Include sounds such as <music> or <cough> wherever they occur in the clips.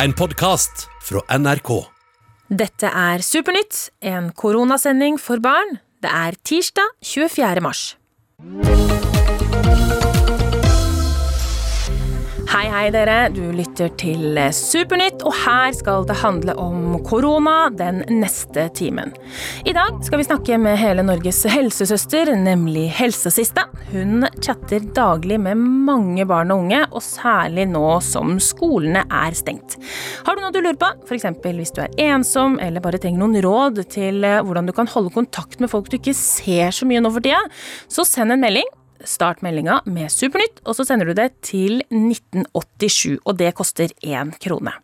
En podkast fra NRK. Dette er Supernytt, en koronasending for barn. Det er tirsdag 24. mars. Hei, hei, dere. Du lytter til Supernytt, og her skal det handle om korona den neste timen. I dag skal vi snakke med hele Norges helsesøster, nemlig Helsesista. Hun chatter daglig med mange barn og unge, og særlig nå som skolene er stengt. Har du noe du lurer på, f.eks. hvis du er ensom eller bare trenger noen råd til hvordan du kan holde kontakt med folk du ikke ser så mye nå for tida, så send en melding Start meldinga med Supernytt, og så sender du det til 1987. Og det koster én krone.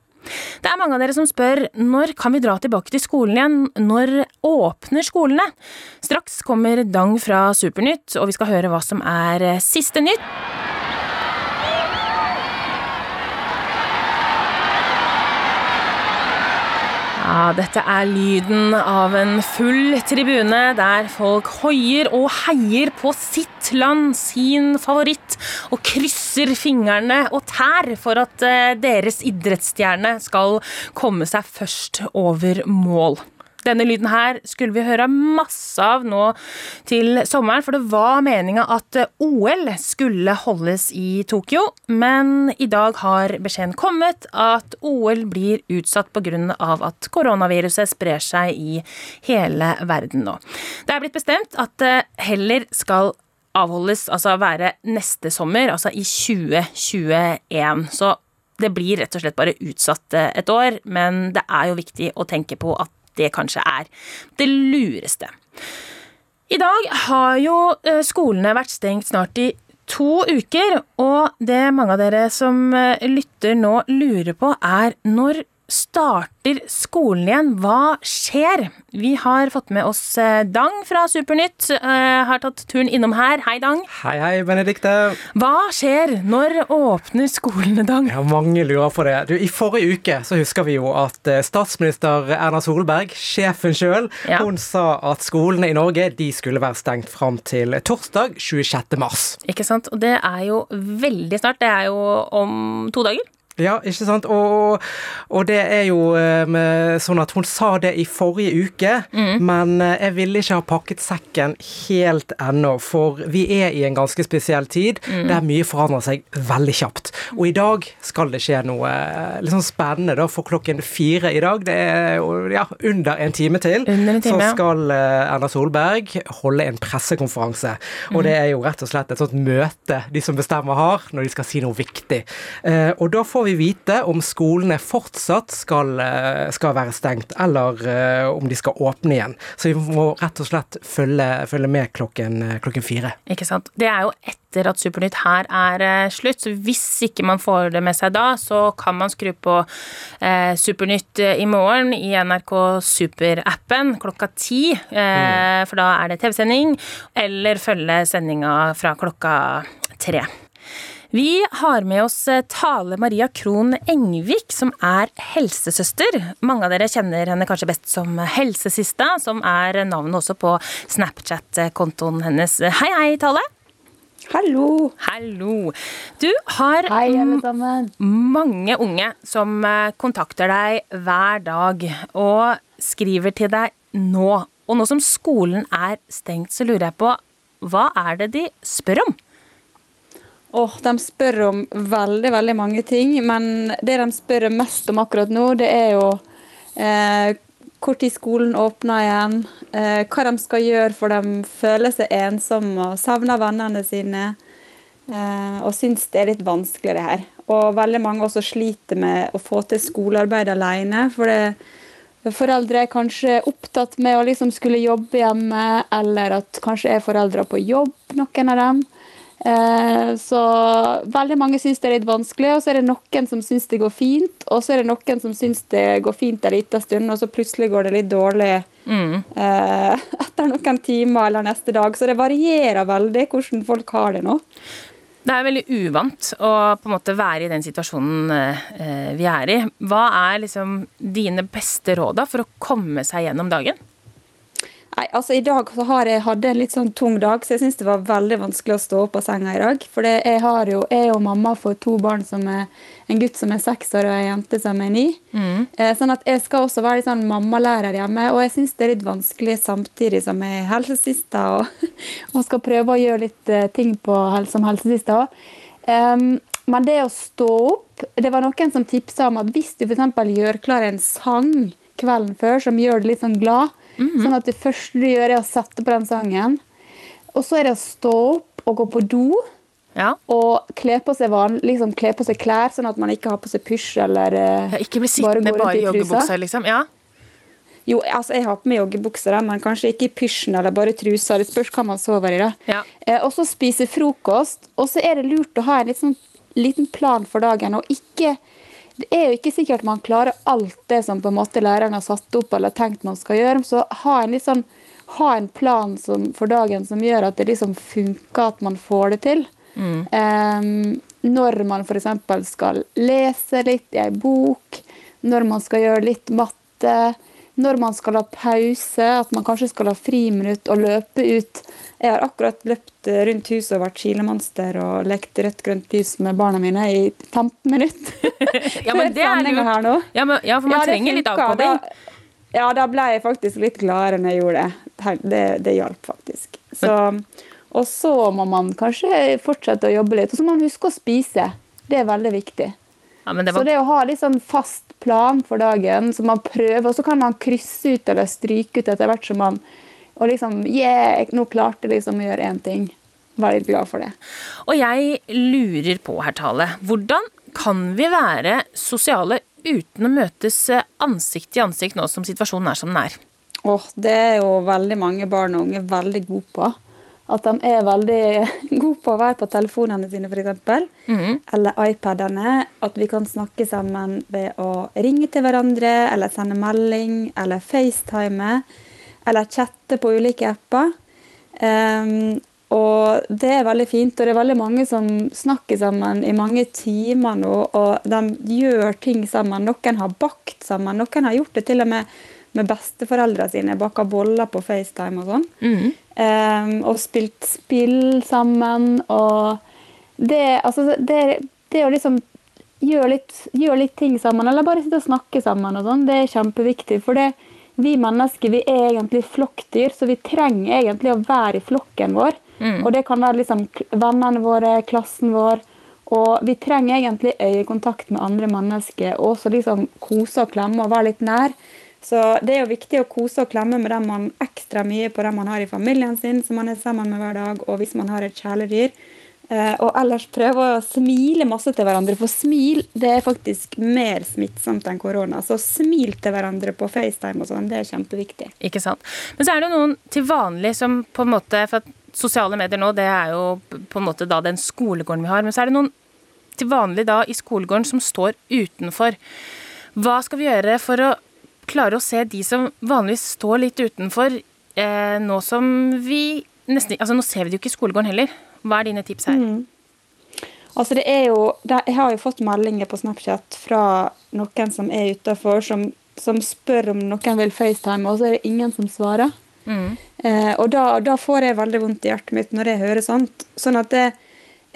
Det er mange av dere som spør når kan vi dra tilbake til skolen igjen, når åpner skolene? Straks kommer Dang fra Supernytt, og vi skal høre hva som er siste nytt. Ja, dette er lyden av en full tribune der folk hoier og heier på sitt land, sin favoritt, og krysser fingrene og tær for at eh, deres idrettsstjerne skal komme seg først over mål. Denne lyden her skulle vi høre masse av nå til sommeren, for det var meninga at OL skulle holdes i Tokyo, men i dag har beskjeden kommet at OL blir utsatt pga. at koronaviruset sprer seg i hele verden nå. Det er blitt bestemt at det heller skal avholdes, altså være neste sommer, altså i 2021. Så det blir rett og slett bare utsatt et år, men det er jo viktig å tenke på at det kanskje er det lureste. I dag har jo eh, skolene vært stengt snart i to uker, og det mange av dere som eh, lytter nå lurer på, er når starter skolen igjen? Hva skjer? Vi har fått med oss eh, Dang fra Supernytt. Uh, har tatt turen innom her. Hei, Dang. Hei, hei, Benedikte. Hva skjer? Når åpner skolene, Dang? Ja, Mange lurer på det. Du, I forrige uke så husker vi jo at eh, statsminister Erna Solberg, sjefen sjøl, ja. hun sa at skolene i Norge de skulle være stengt fram til torsdag 26. mars. Ikke sant. Og det er jo veldig snart. Det er jo om to dager. Ja, ikke sant. Og, og det er jo um, sånn at hun sa det i forrige uke, mm. men eh, jeg ville ikke ha pakket sekken helt ennå, for vi er i en ganske spesiell tid mm. der mye forandrer seg veldig kjapt. Og i dag skal det skje noe eh, sånn spennende, da, for klokken fire i dag, det er ja, under en time til, en time, så skal Erna Solberg holde en pressekonferanse. Mm. Og det er jo rett og slett et sånt møte de som bestemmer har, når de skal si noe viktig. Og da får vi vi vite om skolene fortsatt skal, eh, skal være stengt, eller uh, om de skal åpne igjen. Så vi må rett og slett følge, følge med klokken, eh, klokken, fire. Ikke sant. Det er jo etter at Supernytt her er slutt, så hvis ikke man får det med seg da, så kan man skru på eh, Supernytt i morgen i NRK Super-appen klokka ti, mm. for da er det TV-sending, eller følge sendinga fra klokka tre. Vi har med oss eh, Tale Maria Krohn Engvik, som er helsesøster. Mange av dere kjenner henne kanskje best som Helsesista, som er navnet også på Snapchat-kontoen hennes. Hei, hei, Tale. Hallo. Hallo. Du har Hei, mange unge som eh, kontakter deg hver dag og skriver til deg nå. Og nå som skolen er stengt, så lurer jeg på hva er det de spør om? Oh, de spør om veldig veldig mange ting, men det de spør mest om akkurat nå, det er jo eh, skolen åpner igjen, eh, hva de skal gjøre for de føler seg ensomme og savner vennene sine. Eh, og syns det er litt vanskelig, det her. Og veldig mange også sliter med å få til skolearbeid alene. For det, foreldre er kanskje opptatt med å liksom skulle jobbe hjemme, eller at kanskje er foreldre på jobb, noen av dem. Eh, så veldig mange syns det er litt vanskelig, og så er det noen som syns det går fint. Og så er det noen som syns det går fint en liten stund, og så plutselig går det litt dårlig mm. eh, <laughs> etter noen timer eller neste dag. Så det varierer veldig hvordan folk har det nå. Det er veldig uvant å på en måte være i den situasjonen eh, vi er i. Hva er liksom dine beste råd for å komme seg gjennom dagen? Nei, altså I dag så har jeg hadde en litt sånn tung dag, så jeg syns det var veldig vanskelig å stå opp av senga i dag. For jeg, har jo, jeg og mamma får to barn som er en gutt som er seks år og en jente som er ni. Eh, sånn at jeg skal også være litt sånn mammalærer hjemme, og jeg syns det er litt vanskelig samtidig som jeg er helsesista og, <laughs> og skal prøve å gjøre litt eh, ting på, som helsesista òg. men det å stå opp Det var noen som tipsa om at hvis du f.eks. gjør klar en sang kvelden før som gjør deg litt sånn glad, sånn at det første du gjør, er å sette på den sangen. Og så er det å stå opp og gå på do Ja. og kle på seg, van, liksom, kle på seg klær, sånn at man ikke har på seg pysj eller eh, Ja, Ikke bli sittende bare i joggebuksa, liksom. Ja. Jo, altså jeg har på meg joggebukser, da, men kanskje ikke i pysjen eller bare trusa. Det spørs hva man sover i. da. Ja. Eh, og så spise frokost. Og så er det lurt å ha en litt sånn, liten plan for dagen. og ikke det er jo ikke sikkert man klarer alt det som på en måte læreren har satt opp eller tenkt man skal gjøre. Så ha en, sånn, ha en plan som, for dagen som gjør at det liksom funker at man får det til. Eh, når man f.eks. skal lese litt i ei bok, når man skal gjøre litt matte, når man skal ha pause, at man kanskje skal ha friminutt og løpe ut. Jeg har akkurat løpt rundt huset og vært kilemonster og lekt rødt-grønt lys med barna mine i 15 minutter. <laughs> Ja, men det er lurt. her nå. Ja, men, ja, for man Ja, trenger litt avkobling. Ja, da ble jeg faktisk litt gladere når jeg gjorde det. Det, det hjalp faktisk. Så, og så må man kanskje fortsette å jobbe litt. Og så må man huske å spise. Det er veldig viktig. Ja, men det Så det å ha litt sånn fast plan for dagen, som man prøver, og så kan man krysse ut eller stryke ut etter hvert som man Og liksom Yeah, nå klarte jeg liksom å gjøre én ting. Vær litt glad for det. og jeg lurer på, herr Tale, hvordan kan vi være sosiale uten å møtes eh, ansikt til ansikt nå som situasjonen er som den er? Åh, det er jo veldig mange barn og unge veldig gode på. At de er veldig <laughs> gode på å være på telefonene sine, f.eks. Mhm. Eller iPadene. At vi kan snakke sammen ved å ringe til hverandre, eller sende melding, eller FaceTime. Eller chatte på ulike apper. Um, og det er veldig fint, og det er veldig mange som snakker sammen i mange timer nå, og de gjør ting sammen. Noen har bakt sammen, noen har gjort det til og med med besteforeldrene sine, baka boller på FaceTime og sånn. Mm. Um, og spilt spill sammen, og det, altså, det, det å liksom gjøre litt, gjør litt ting sammen, eller bare sitte og snakke sammen og sånn, det er kjempeviktig. For det, vi mennesker vi er egentlig flokkdyr, så vi trenger egentlig å være i flokken vår. Og det kan være liksom vennene våre, klassen vår. Og vi trenger egentlig øyekontakt med andre mennesker, og også liksom kose og klemme og være litt nær. Så det er jo viktig å kose og klemme med dem man ekstra mye på dem man har i familien sin, som man er sammen med hver dag, og hvis man har et kjæledyr. Eh, og ellers prøve å smile masse til hverandre, for smil det er faktisk mer smittsomt enn korona. Så smil til hverandre på FaceTime og sånn, det er kjempeviktig. Ikke sant? Men så er det noen til vanlig som på en måte For sosiale medier nå, det er jo på en måte da den skolegården vi har. Men så er det noen til vanlig da i skolegården som står utenfor. Hva skal vi gjøre for å klare å se de som vanligvis står litt utenfor, eh, nå som vi nesten Altså nå ser vi det jo ikke i skolegården heller. Hva er dine tips her? Altså det er jo, det, jeg har jo fått meldinger på Snapchat fra noen som er utafor, som, som spør om noen vil FaceTime, og så er det ingen som svarer. Mm. Eh, og da, da får jeg veldig vondt i hjertet mitt når jeg hører sånt. Sånn at det,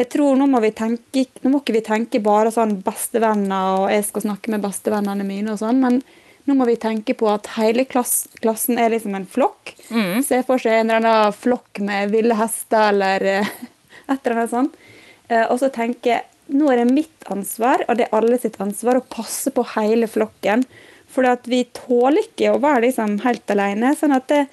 jeg tror nå må vi tenke Nå må ikke vi tenke bare sånn bestevenner, og jeg skal snakke med bestevennene mine og sånn, men nå må vi tenke på at hele klass, klassen er liksom en flokk. Mm. Se for seg en eller annen flokk med ville hester eller eh, <laughs> et eller annet sånt. Eh, og så tenke nå er det mitt ansvar, og det er alle sitt ansvar, å passe på hele flokken. For vi tåler ikke å være liksom helt alene. sånn at det,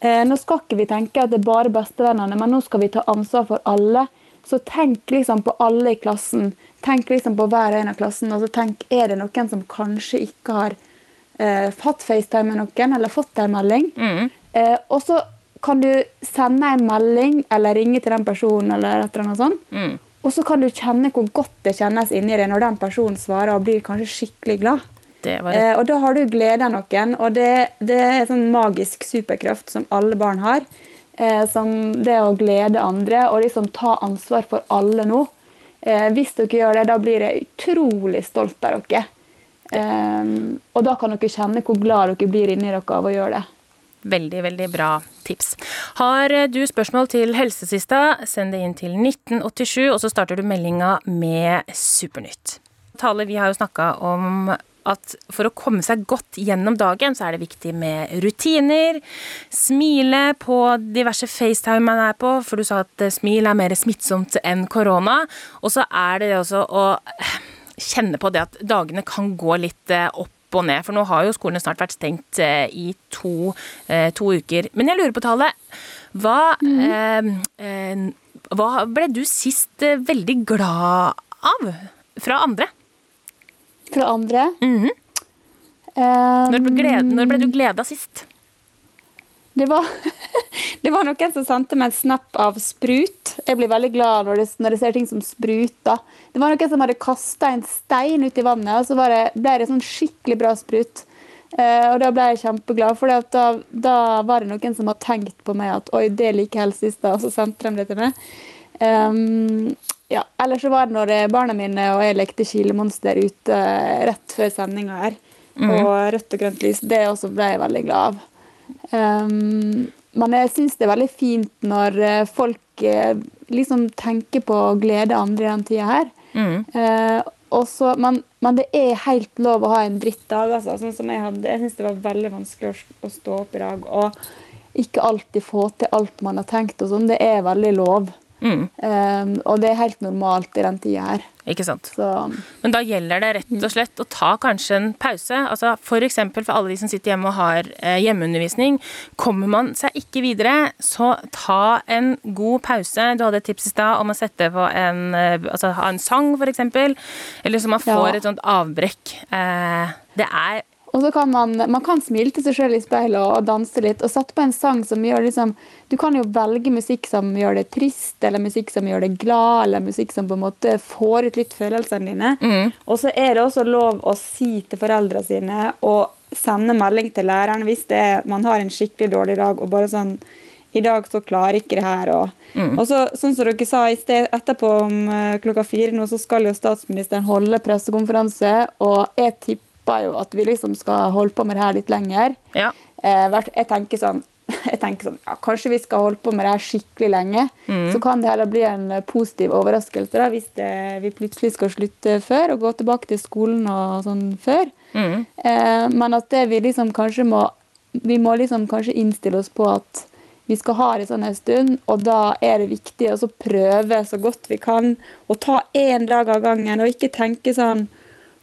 eh, Nå skal ikke vi tenke at det er bare bestevennene, men nå skal vi ta ansvar for alle. Så tenk liksom på alle i klassen. Tenk liksom på hver og en av klassen. Og så tenk, er det noen som kanskje ikke har eh, hatt FaceTime med noen, eller fått en melding? Mm. Eh, og så kan du sende en melding eller ringe til den personen, eller et eller annet sånt. Mm. Og så kan du kjenne hvor godt det kjennes inni deg når den personen svarer og blir kanskje skikkelig glad. Det var et Eh, og da har du glede av noen, og det, det er en sånn magisk superkraft som alle barn har. Eh, som det å glede andre og liksom ta ansvar for alle nå. Eh, hvis dere gjør det, da blir jeg utrolig stolt av dere. Eh, og da kan dere kjenne hvor glad dere blir inni dere av å gjøre det. Veldig, veldig bra tips. Har du spørsmål til Helsesista, send det inn til 1987, og så starter du meldinga med Supernytt. Tale, vi har jo snakka om at for å komme seg godt gjennom dagen, så er det viktig med rutiner. Smile på diverse FaceTime man er på, for du sa at smil er mer smittsomt enn korona. Og så er det også å kjenne på det at dagene kan gå litt eh, opp og ned. For nå har jo skolene snart vært stengt eh, i to, eh, to uker. Men jeg lurer på, Tale. Hva, mm. eh, hva ble du sist veldig glad av fra andre? Fra andre? Mm -hmm. um, når, ble når, ble du gleda sist? Det var, <laughs> det var noen som sendte meg en snap av sprut. Jeg blir veldig glad når, det, når jeg ser ting som spruter. Det var noen som hadde kasta en stein ut i vannet, og så det, ble det sånn skikkelig bra sprut. Uh, og da ble jeg kjempeglad, for da, da, var det noen som hadde tenkt på meg at oi, det liker jeg helst sist, og så sendte de det til meg. Um, ja, ellers så var det når eh, barna mine og jeg lekte Kilemonster ute rett før sendinga her. Mm. Og rødt og grønt lys. Det også ble jeg veldig glad av. Um, men jeg syns det er veldig fint når eh, folk liksom tenker på å glede andre i den tida her. Mm. Uh, også, men, men, det er helt lov å ha en drittdag, altså. Sånn som jeg hadde. Jeg syns det var veldig vanskelig å, å, stå opp i dag. Og ikke alltid få til alt man har tenkt og sånn. Det er veldig lov. Mm. Um, og det er helt normalt i den tida her. Ikke sant. Så. Men da gjelder det rett og slett å ta kanskje en pause. Altså F.eks. For, for alle de som sitter hjemme og har eh, hjemmeundervisning. Kommer man seg ikke videre, så ta en god pause. Du hadde et tips i stad om å sette på en, eh, altså, ha en sang, f.eks. Eller så man får ja. et sånt avbrekk. Eh, det er og så kan man, man kan smile til seg sjøl i speilet og, danse litt. Og sette på en sang som gjør liksom Du kan jo velge musikk som gjør det trist, eller musikk som gjør det glad, eller musikk som på en måte får ut litt følelsene dine. Mm. Og så er det også lov å si til foreldrene sine og sende melding til læreren hvis det er, man har en skikkelig dårlig dag og bare sånn i dag så klarer ikke det her. Og, mm. og så, sånn som dere sa i sted, etterpå om uh, klokka fire nå, så skal jo statsministeren holde pressekonferanse. Og jeg tipper håper jo at vi liksom skal holde på med det her litt lenger. Ja. Eh, jeg tenker sånn <laughs> jeg tenker sånn, ja, Kanskje vi skal holde på med det her skikkelig lenge. Mm. Så kan det heller bli en positiv overraskelse da, hvis det, vi plutselig skal slutte før og gå tilbake til skolen og sånn før. Mm. Eh, men at det vi liksom kanskje må Vi må liksom kanskje innstille oss på at vi skal ha det sånn en stund, og da er det viktig å prøve så godt vi kan. Og ta én dag av gangen, og ikke tenke sånn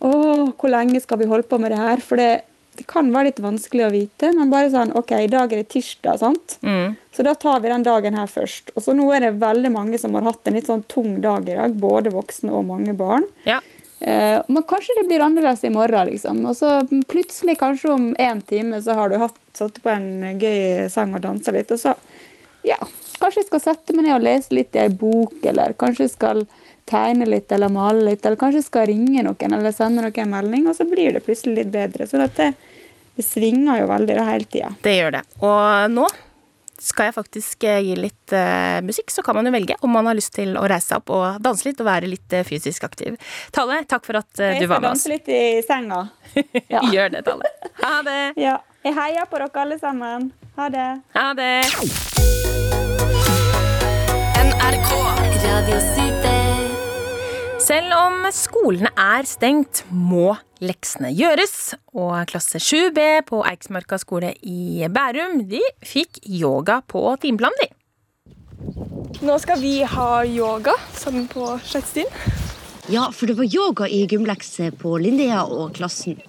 å, hvor lenge skal vi holde på med det her? For det, det, kan være litt vanskelig å vite, men bare sånn OK, i dag er det tirsdag, sant? Mm. Så da tar vi den dagen her først. Og så nå er det veldig mange som har hatt en litt sånn tung dag i dag, både voksne og mange barn. Ja. Eh, men kanskje det blir annerledes i morgen, liksom. Og så plutselig, kanskje om én time, så har du hatt, satt på en gøy sang og dansa litt, og så ja, kanskje jeg skal sette meg ned og lese litt i ei bok, eller kanskje jeg skal tegne litt eller male litt, eller kanskje skal ringe noen eller sende noen en melding, og så blir det plutselig litt bedre. Så dette, det svinger jo veldig da hele tida. Det gjør det. Og nå skal jeg faktisk eh, gi litt uh, musikk, så kan man jo velge om man har lyst til å reise seg opp og danse litt og være litt uh, fysisk aktiv. Tale, takk for at uh, du var med oss. Jeg skal danse litt i senga. <laughs> Ja. Gjør det, Tale. Ha det. Ja. Jeg heier på dere alle sammen. Ha det. Ha det. NRK Radio Super. Selv om skolene er stengt, må leksene gjøres. Og klasse 7B på Eiksmarka skole i Bærum de fikk yoga på timeplanen, de. Nå skal vi ha yoga sammen på Slettstien. Ja, for det var yoga i gymlekse på Linnea og klassen.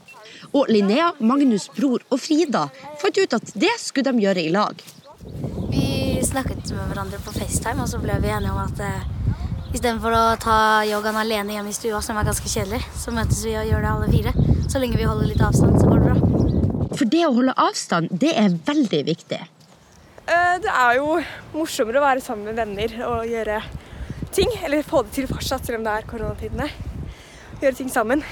Og Linnea, Magnus' bror og Frida fant ut at det skulle de gjøre i lag. Vi snakket med hverandre på FaceTime, og så ble vi enige om at eh, Istedenfor å ta yogaen alene hjemme i stua, som er ganske kjedelig, så møtes vi og gjør det alle fire. Så lenge vi holder litt avstand, så går det bra. For det å holde avstand, det er veldig viktig. Eh, det er jo morsommere å være sammen med venner og gjøre ting. Eller få det til fortsatt, selv om det er koronatidene. Gjøre ting sammen.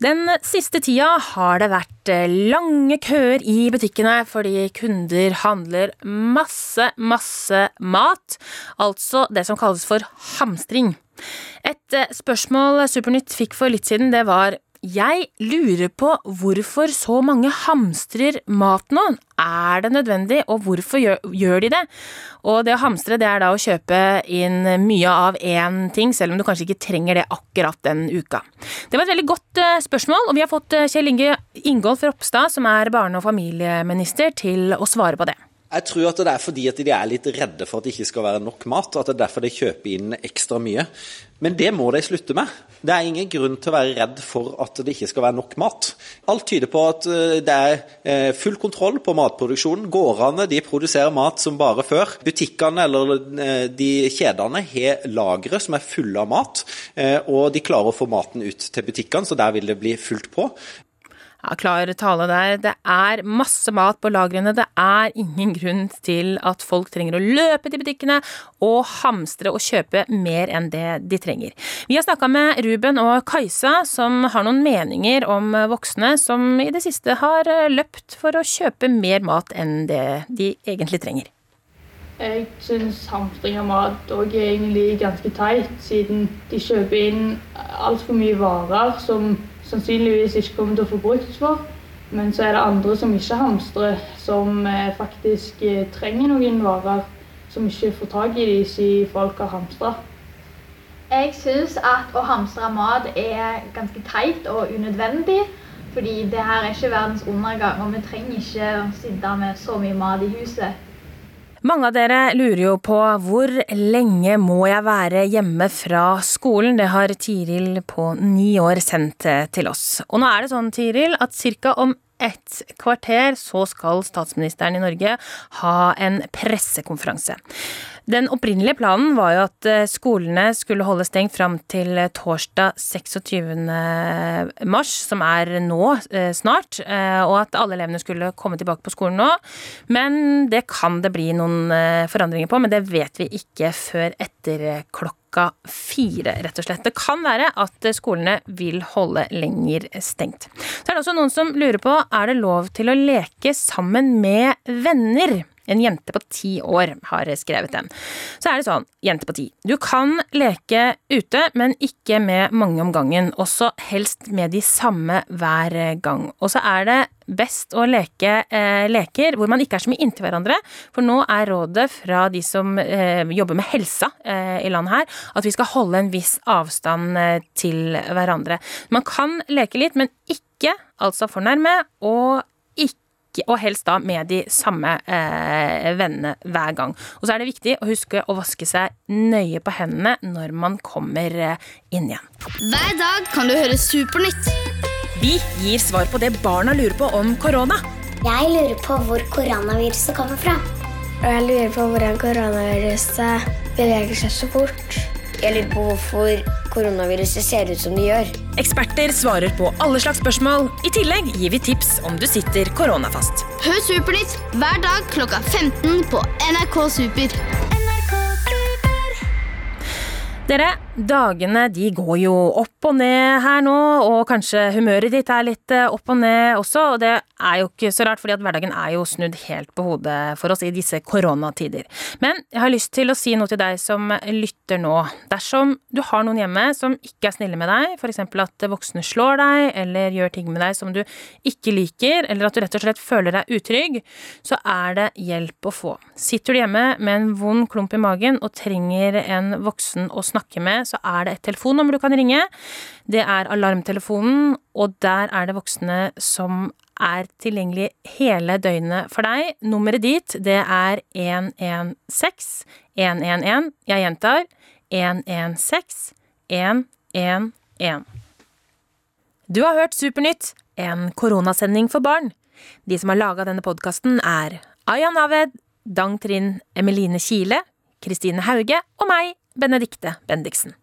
Den siste tida har det vært eh, lange køer i butikkene fordi kunder handler masse, masse mat. Altså det som kalles for hamstring. Et eh, spørsmål Supernytt fikk for litt siden, det var Jeg lurer på hvorfor så mange hamstrer mat nå. Er det nødvendig, og hvorfor gjør, gjør, de det? Og det å hamstre det er da å kjøpe inn mye av én ting, selv om du kanskje ikke trenger det akkurat den uka. Det var et veldig godt uh, spørsmål, og vi har fått uh, Kjell Inge Ingolf Ropstad, som er barne- og familieminister, til å svare på det. Jeg tror at det er fordi at de er litt redde for at det ikke skal være nok mat, og at det er derfor de kjøper inn ekstra mye. Men det må de slutte med. Det er ingen grunn til å være redd for at det ikke skal være nok mat. Alt tyder på at eh, det er eh, full kontroll på matproduksjonen. Gårdene de produserer mat som bare før. Butikkene eller eh, de kjedene har lagre som er fulle av mat, og de klarer å få maten ut til butikkene, så der vil det bli fullt på. Ja, klar tale der. Det er masse mat på lagrene. Det er ingen grunn til at folk trenger å løpe til butikkene og hamstre og kjøpe mer enn det de trenger. Vi har snakka med Ruben og Kajsa, som har noen meninger om voksne som i det siste har løpt for å kjøpe mer mat enn det de egentlig trenger. Jeg syns hamstring av mat òg er egentlig ganske teit, siden de kjøper inn altfor mye varer som sannsynligvis ikke kommer til å få brukt for. Men så er det andre som ikke hamstrer, som eh, faktisk eh, trenger noen varer som ikke får tak i dem siden folk har hamstra. Jeg syns at å hamstre mat er ganske teit og unødvendig. Fordi det her er ikke verdens undergang, og vi trenger ikke å sitte med så mye mat i huset. Mange av dere lurer jo på hvor lenge må jeg være hjemme fra skolen? Det har Tiril på ni år sendt til oss. Og nå er det sånn, Tiril, at ca. om et kvarter så skal statsministeren i Norge ha en pressekonferanse. Den opprinnelige planen var jo at eh, skolene skulle holde stengt fram til eh, torsdag 26. mars, som er nå eh, snart, og at alle elevene skulle komme tilbake på skolen nå. Men det kan det bli noen forandringer på, men det vet vi ikke før etter klokka fire, rett og slett. Det kan være at skolene vil holde lenger stengt. Så er det også noen som lurer på er det lov til å leke sammen med venner. En jente på ti år har skrevet den. Så er det sånn, jente på ti. Du kan leke ute, men ikke med mange om gangen. Også helst med de samme hver gang. Og så er det best å leke eh, leker hvor man ikke er så mye inntil hverandre. For nå er rådet fra de som eh, jobber med helsa eh, i landet her, at vi skal holde en viss avstand eh, til hverandre. Man kan leke litt, men ikke altså for nærme, og ikke og helst da med de samme eh, vennene hver gang. Og så er det viktig å huske å vaske seg nøye på hendene når man kommer eh, inn igjen. Hver dag kan du høre Supernytt. Vi gir svar på det barna lurer på om korona. Jeg lurer på hvor koronaviruset kommer fra. Og jeg lurer på hvordan koronaviruset beveger seg så fort. Jeg lurer på hvorfor koronaviruset ser ut som det gjør. Eksperter svarer på alle slags spørsmål. I tillegg gir vi tips om du sitter koronafast. Hør Supernytt hver dag klokka 15 på NRK Super. Dere, dagene de går jo opp og ned her nå, og kanskje humøret ditt er litt eh, opp og ned også, og det er jo ikke så rart, fordi at hverdagen er jo snudd helt på hodet for oss i disse koronatider. Men jeg har lyst til å si noe til deg som lytter nå. Dersom du har noen hjemme som ikke er snille med deg, f.eks. at voksne slår deg, eller gjør ting med deg som du ikke liker, eller at du rett og slett føler deg utrygg, så er det hjelp å få. Sitter du hjemme med en vond klump i magen og trenger en voksen å snakke snakke så er det et telefonnummer du kan ringe. Det er Alarmtelefonen, og der er det voksne som er tilgjengelig hele døgnet for deg. Nummeret dit, det er 116 111. Jeg gjentar 116 111. Du har hørt Supernytt, en koronasending for barn. De som har laga denne podkasten, er Aya Naved, Dang Trind Emeline Kile, Kristine Hauge og meg, Benedikte Bendiksen.